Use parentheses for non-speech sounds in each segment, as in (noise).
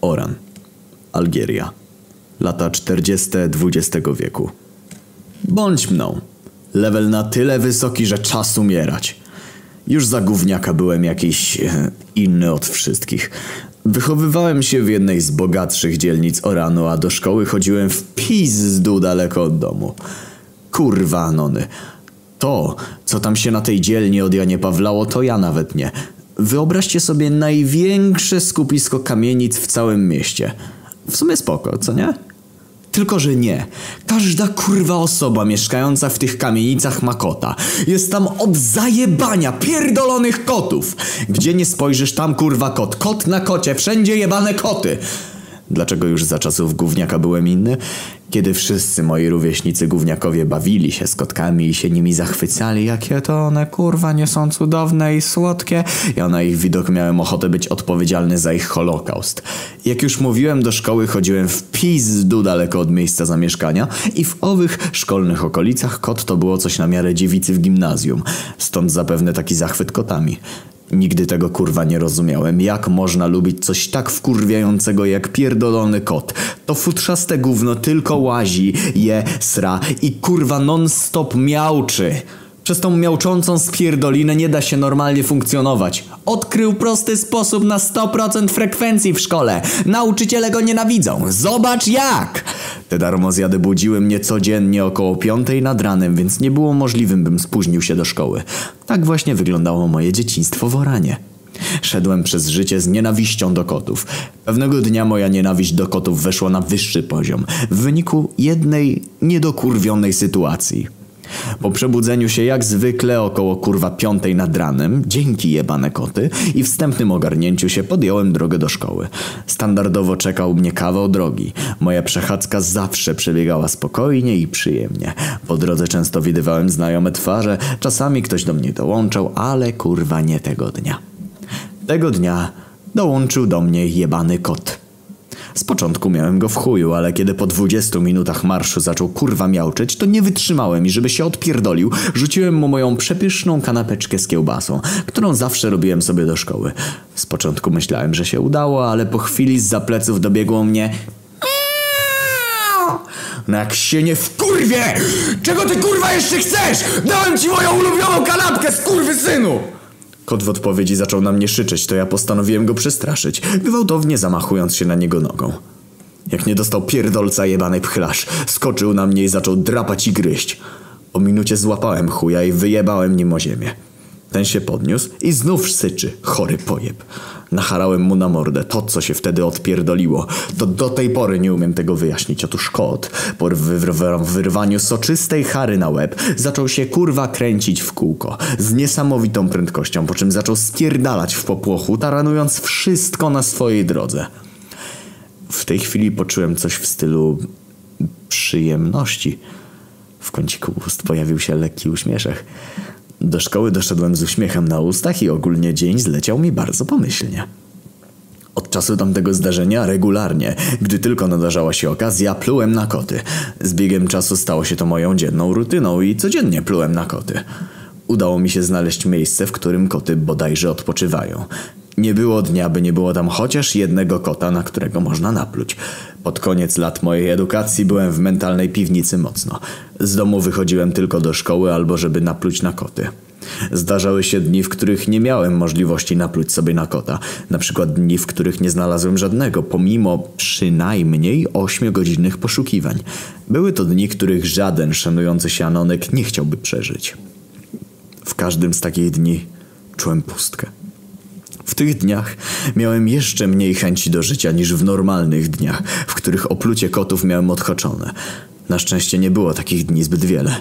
Oran, Algieria. Lata 40. XX wieku. Bądź mną. Level na tyle wysoki, że czas umierać. Już za gówniaka byłem jakiś e, inny od wszystkich. Wychowywałem się w jednej z bogatszych dzielnic Oranu, a do szkoły chodziłem w pizdu daleko od domu. Kurwa Anony. To, co tam się na tej dzielni od Janie Pawlało, to ja nawet nie. Wyobraźcie sobie największe skupisko kamienic w całym mieście. W sumie spoko, co nie? Tylko, że nie. Każda kurwa osoba mieszkająca w tych kamienicach ma kota. Jest tam od zajebania pierdolonych kotów. Gdzie nie spojrzysz, tam kurwa kot. Kot na kocie, wszędzie jebane koty. Dlaczego już za czasów gówniaka byłem inny? Kiedy wszyscy moi rówieśnicy gówniakowie bawili się z kotkami i się nimi zachwycali, jakie to one kurwa nie są cudowne i słodkie, ja na ich widok miałem ochotę być odpowiedzialny za ich holokaust. Jak już mówiłem, do szkoły chodziłem w pizdu daleko od miejsca zamieszkania i w owych szkolnych okolicach kot to było coś na miarę dziewicy w gimnazjum. Stąd zapewne taki zachwyt kotami. Nigdy tego kurwa nie rozumiałem. Jak można lubić coś tak wkurwiającego jak pierdolony kot? To futrzaste gówno tylko łazi, je, sra i kurwa non-stop miauczy. Przez tą miauczącą spierdolinę nie da się normalnie funkcjonować. Odkrył prosty sposób na 100% frekwencji w szkole. Nauczyciele go nienawidzą. Zobacz jak! Te darmozjady budziły mnie codziennie około piątej nad ranem, więc nie było możliwym, bym spóźnił się do szkoły. Tak właśnie wyglądało moje dzieciństwo w Oranie. Szedłem przez życie z nienawiścią do kotów. Pewnego dnia moja nienawiść do kotów weszła na wyższy poziom w wyniku jednej niedokurwionej sytuacji. Po przebudzeniu się jak zwykle około kurwa piątej nad ranem, dzięki jebane koty i wstępnym ogarnięciu się podjąłem drogę do szkoły. Standardowo czekał mnie kawał drogi. Moja przechadzka zawsze przebiegała spokojnie i przyjemnie. Po drodze często widywałem znajome twarze, czasami ktoś do mnie dołączał, ale kurwa nie tego dnia. Tego dnia dołączył do mnie jebany kot. Z początku miałem go w chuju, ale kiedy po 20 minutach marszu zaczął kurwa miauczeć, to nie wytrzymałem i żeby się odpierdolił, rzuciłem mu moją przepyszną kanapeczkę z kiełbasą, którą zawsze robiłem sobie do szkoły. Z początku myślałem, że się udało, ale po chwili z pleców dobiegło mnie no jak się nie wkurwie! Czego ty kurwa jeszcze chcesz? Dałem ci moją ulubioną kanapkę, skurwy synu! Kot w odpowiedzi zaczął na mnie szyczeć, to ja postanowiłem go przestraszyć, gwałtownie zamachując się na niego nogą. Jak nie dostał pierdolca jebany pchlarz, skoczył na mnie i zaczął drapać i gryźć. Po minucie złapałem chuja i wyjebałem nim o ziemię. Ten się podniósł i znów syczy, chory pojeb. Nacharałem mu na mordę to, co się wtedy odpierdoliło. To do tej pory nie umiem tego wyjaśnić. Otóż kot, po wyrwaniu soczystej chary na łeb, zaczął się kurwa kręcić w kółko z niesamowitą prędkością, po czym zaczął spierdalać w popłochu, taranując wszystko na swojej drodze. W tej chwili poczułem coś w stylu przyjemności. W kąciku ust pojawił się lekki uśmieszek. Do szkoły doszedłem z uśmiechem na ustach i ogólnie dzień zleciał mi bardzo pomyślnie. Od czasu tamtego zdarzenia regularnie, gdy tylko nadarzała się okazja, plułem na koty. Z biegiem czasu stało się to moją dzienną rutyną i codziennie plułem na koty. Udało mi się znaleźć miejsce, w którym koty bodajże odpoczywają. Nie było dnia, by nie było tam chociaż jednego kota, na którego można napluć. Pod koniec lat mojej edukacji byłem w mentalnej piwnicy mocno. Z domu wychodziłem tylko do szkoły albo żeby napluć na koty. Zdarzały się dni, w których nie miałem możliwości napluć sobie na kota. Na przykład dni, w których nie znalazłem żadnego, pomimo przynajmniej ośmiogodzinnych poszukiwań. Były to dni, których żaden szanujący się Anonek nie chciałby przeżyć. W każdym z takich dni czułem pustkę. W tych dniach miałem jeszcze mniej chęci do życia niż w normalnych dniach, w których oplucie kotów miałem odhaczone. Na szczęście nie było takich dni zbyt wiele.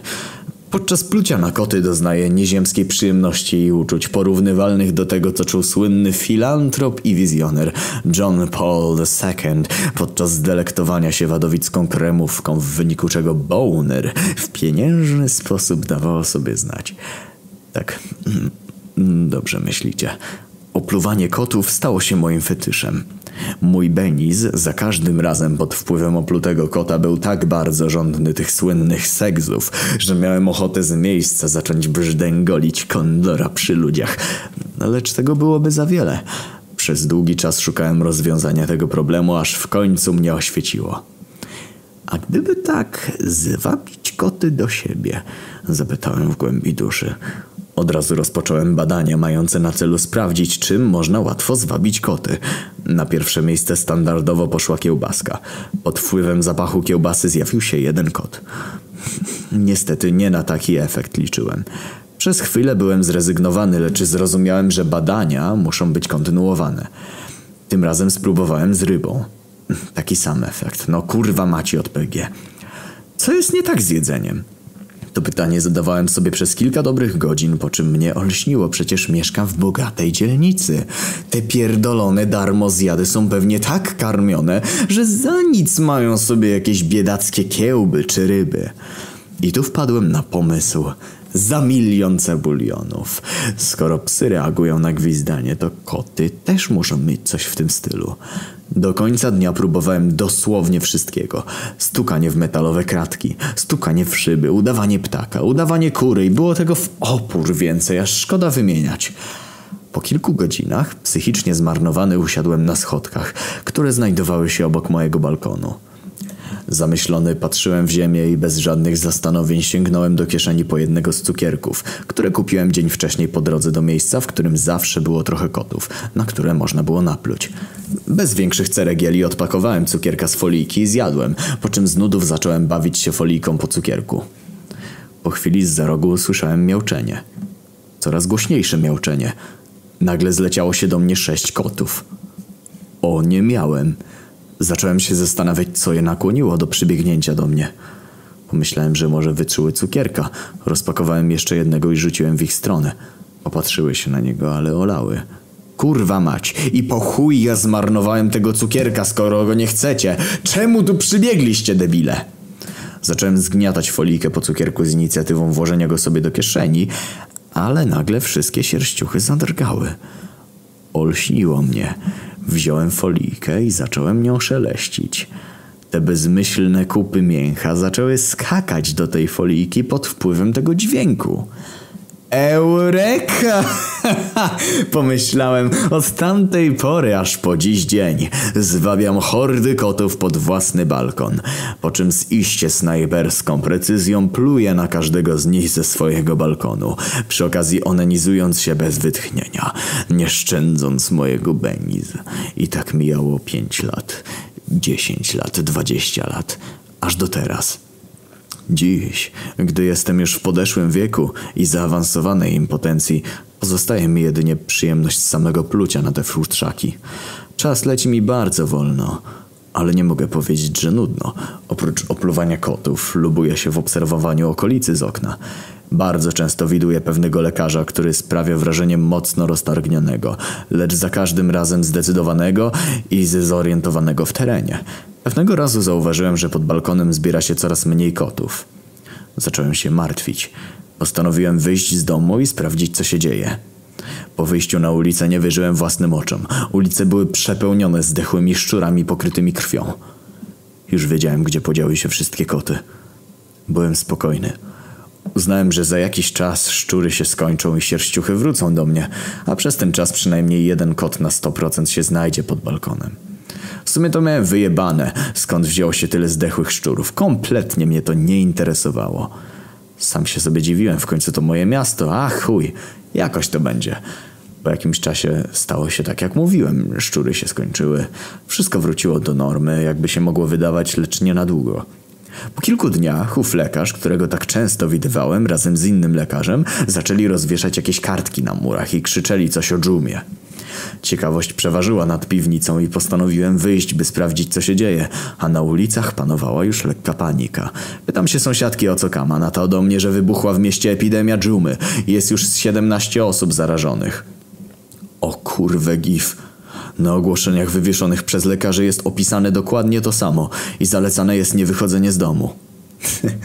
Podczas plucia na koty doznaję nieziemskiej przyjemności i uczuć porównywalnych do tego, co czuł słynny filantrop i wizjoner John Paul II podczas delektowania się wadowicką kremówką, w wyniku czego Boner w pieniężny sposób dawał sobie znać. Tak, (clears throat) dobrze myślicie. Opluwanie kotów stało się moim fetyszem. Mój Beniz za każdym razem pod wpływem oplutego kota był tak bardzo żądny tych słynnych segzów, że miałem ochotę z miejsca zacząć brzdęgolić kondora przy ludziach. Lecz tego byłoby za wiele. Przez długi czas szukałem rozwiązania tego problemu, aż w końcu mnie oświeciło. A gdyby tak zwabić koty do siebie? Zapytałem w głębi duszy. Od razu rozpocząłem badania mające na celu sprawdzić, czym można łatwo zwabić koty. Na pierwsze miejsce standardowo poszła kiełbaska. Pod wpływem zapachu kiełbasy zjawił się jeden kot. (laughs) Niestety nie na taki efekt liczyłem. Przez chwilę byłem zrezygnowany, lecz zrozumiałem, że badania muszą być kontynuowane. Tym razem spróbowałem z rybą. (laughs) Taki sam efekt. No kurwa maci od PG. Co jest nie tak z jedzeniem? To pytanie zadawałem sobie przez kilka dobrych godzin, po czym mnie olśniło. Przecież mieszkam w bogatej dzielnicy. Te pierdolone darmo zjady są pewnie tak karmione, że za nic mają sobie jakieś biedackie kiełby czy ryby. I tu wpadłem na pomysł za milion cebulionów. Skoro psy reagują na gwizdanie, to koty też muszą mieć coś w tym stylu. Do końca dnia próbowałem dosłownie wszystkiego. Stukanie w metalowe kratki, stukanie w szyby, udawanie ptaka, udawanie kury i było tego w opór więcej, aż szkoda wymieniać. Po kilku godzinach, psychicznie zmarnowany, usiadłem na schodkach, które znajdowały się obok mojego balkonu. Zamyślony patrzyłem w ziemię i bez żadnych zastanowień sięgnąłem do kieszeni po jednego z cukierków, które kupiłem dzień wcześniej po drodze do miejsca, w którym zawsze było trochę kotów, na które można było napluć. Bez większych ceregieli odpakowałem cukierka z foliki i zjadłem, po czym z nudów zacząłem bawić się foliką po cukierku. Po chwili z za rogu usłyszałem miauczenie. Coraz głośniejsze miauczenie. Nagle zleciało się do mnie sześć kotów. O, nie miałem. Zacząłem się zastanawiać, co je nakłoniło do przybiegnięcia do mnie. Pomyślałem, że może wyczuły cukierka. Rozpakowałem jeszcze jednego i rzuciłem w ich stronę. Popatrzyły się na niego, ale olały. Kurwa mać, i po chuj ja zmarnowałem tego cukierka, skoro go nie chcecie. Czemu tu przybiegliście, debile? Zacząłem zgniatać folikę po cukierku z inicjatywą włożenia go sobie do kieszeni, ale nagle wszystkie sierściuchy zadrgały. Olśniło mnie. Wziąłem folijkę i zacząłem nią szeleścić. Te bezmyślne kupy mięcha zaczęły skakać do tej folijki pod wpływem tego dźwięku. Eureka! (laughs) Pomyślałem od tamtej pory aż po dziś dzień. Zwabiam hordy kotów pod własny balkon, po czym z iście snajperską precyzją pluję na każdego z nich ze swojego balkonu, przy okazji onenizując się bez wytchnienia, nie szczędząc mojego beniz. I tak mijało pięć lat, dziesięć lat, dwadzieścia lat, aż do teraz. Dziś, gdy jestem już w podeszłym wieku i zaawansowanej impotencji, pozostaje mi jedynie przyjemność samego plucia na te futrzaki. Czas leci mi bardzo wolno, ale nie mogę powiedzieć, że nudno. Oprócz opluwania kotów, lubuję się w obserwowaniu okolicy z okna. Bardzo często widuję pewnego lekarza, który sprawia wrażenie mocno roztargnionego, lecz za każdym razem zdecydowanego i zorientowanego w terenie. Pewnego razu zauważyłem, że pod balkonem zbiera się coraz mniej kotów. Zacząłem się martwić. Postanowiłem wyjść z domu i sprawdzić, co się dzieje. Po wyjściu na ulicę nie wierzyłem własnym oczom. Ulice były przepełnione zdechłymi szczurami pokrytymi krwią. Już wiedziałem, gdzie podziały się wszystkie koty. Byłem spokojny. Uznałem, że za jakiś czas szczury się skończą i sierściuchy wrócą do mnie, a przez ten czas przynajmniej jeden kot na 100% się znajdzie pod balkonem. W sumie to miałem wyjebane, skąd wzięło się tyle zdechłych szczurów. Kompletnie mnie to nie interesowało. Sam się sobie dziwiłem, w końcu to moje miasto, a chuj, jakoś to będzie. Po jakimś czasie stało się tak jak mówiłem, szczury się skończyły. Wszystko wróciło do normy, jakby się mogło wydawać, lecz nie na długo. Po kilku dniach ów lekarz, którego tak często widywałem razem z innym lekarzem, zaczęli rozwieszać jakieś kartki na murach i krzyczeli coś o dżumie. Ciekawość przeważyła nad piwnicą i postanowiłem wyjść, by sprawdzić, co się dzieje, a na ulicach panowała już lekka panika. Pytam się sąsiadki o co kama, na to do mnie, że wybuchła w mieście epidemia dżumy jest już 17 osób zarażonych. O kurwę gif. Na ogłoszeniach wywieszonych przez lekarzy jest opisane dokładnie to samo i zalecane jest niewychodzenie z domu.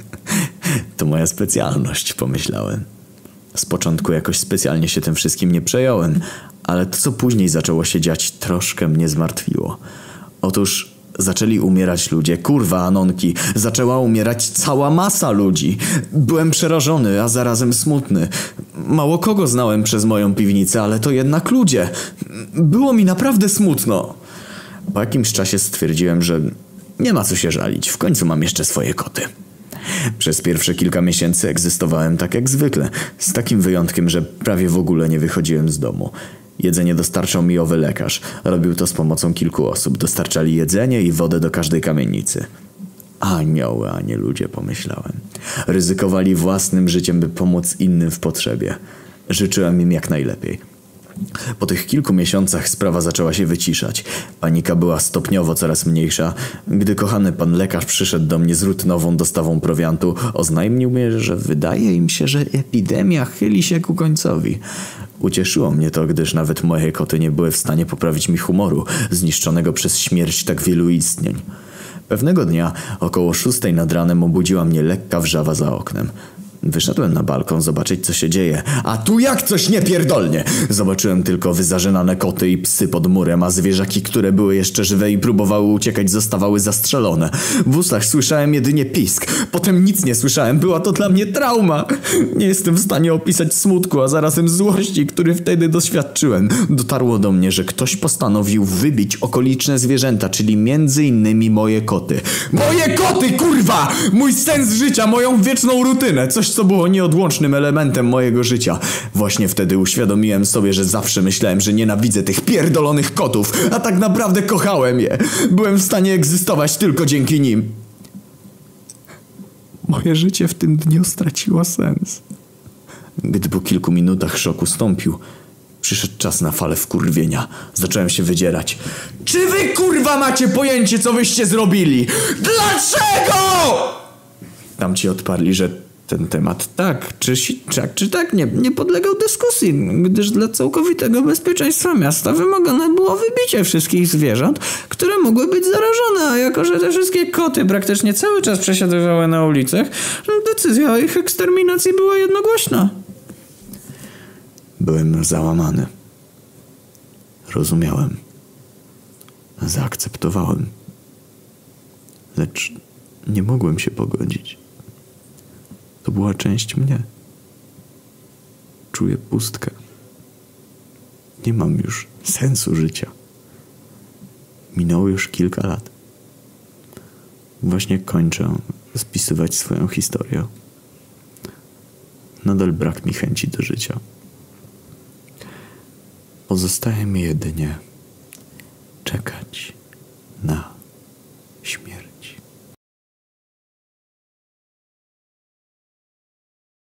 (laughs) to moja specjalność, pomyślałem. Z początku jakoś specjalnie się tym wszystkim nie przejąłem, ale to co później zaczęło się dziać troszkę mnie zmartwiło. Otóż zaczęli umierać ludzie, kurwa Anonki, zaczęła umierać cała masa ludzi. Byłem przerażony, a zarazem smutny. Mało kogo znałem przez moją piwnicę, ale to jednak ludzie. Było mi naprawdę smutno. Po jakimś czasie stwierdziłem, że nie ma co się żalić. W końcu mam jeszcze swoje koty. Przez pierwsze kilka miesięcy egzystowałem tak jak zwykle, z takim wyjątkiem, że prawie w ogóle nie wychodziłem z domu. Jedzenie dostarczał mi owy lekarz. Robił to z pomocą kilku osób. Dostarczali jedzenie i wodę do każdej kamienicy. Anioły, a nie ludzie, pomyślałem. Ryzykowali własnym życiem, by pomóc innym w potrzebie. Życzyłem im jak najlepiej. Po tych kilku miesiącach sprawa zaczęła się wyciszać. Panika była stopniowo coraz mniejsza. Gdy kochany pan lekarz przyszedł do mnie z rutynową dostawą prowiantu, oznajmił mi, że wydaje im się, że epidemia chyli się ku końcowi. Ucieszyło mnie to, gdyż nawet moje koty nie były w stanie poprawić mi humoru, zniszczonego przez śmierć tak wielu istnień. Pewnego dnia, około szóstej nad ranem, obudziła mnie lekka wrzawa za oknem. Wyszedłem na balkon zobaczyć, co się dzieje. A tu jak coś niepierdolnie! Zobaczyłem tylko wyzarzynane koty i psy pod murem, a zwierzaki, które były jeszcze żywe i próbowały uciekać, zostawały zastrzelone. W ustach słyszałem jedynie pisk. Potem nic nie słyszałem. Była to dla mnie trauma. Nie jestem w stanie opisać smutku, a zarazem złości, który wtedy doświadczyłem. Dotarło do mnie, że ktoś postanowił wybić okoliczne zwierzęta, czyli między innymi moje koty. Moje koty, kurwa! Mój sens życia, moją wieczną rutynę. Coś co było nieodłącznym elementem mojego życia. Właśnie wtedy uświadomiłem sobie, że zawsze myślałem, że nienawidzę tych pierdolonych kotów, a tak naprawdę kochałem je. Byłem w stanie egzystować tylko dzięki nim. Moje życie w tym dniu straciło sens. Gdy po kilku minutach szok ustąpił, przyszedł czas na falę wkurwienia. Zacząłem się wydzierać. Czy wy kurwa macie pojęcie, co wyście zrobili? Dlaczego? Tamci odparli, że ten temat tak czy, tak, czy tak nie, nie podlegał dyskusji, gdyż dla całkowitego bezpieczeństwa miasta wymagane było wybicie wszystkich zwierząt, które mogły być zarażone, a jako, że te wszystkie koty praktycznie cały czas przesiadywały na ulicach, decyzja o ich eksterminacji była jednogłośna. Byłem załamany. Rozumiałem. Zaakceptowałem. Lecz nie mogłem się pogodzić. To była część mnie. Czuję pustkę. Nie mam już sensu życia. Minęło już kilka lat. Właśnie kończę spisywać swoją historię. Nadal brak mi chęci do życia. Pozostaje mi jedynie czekać na śmierć.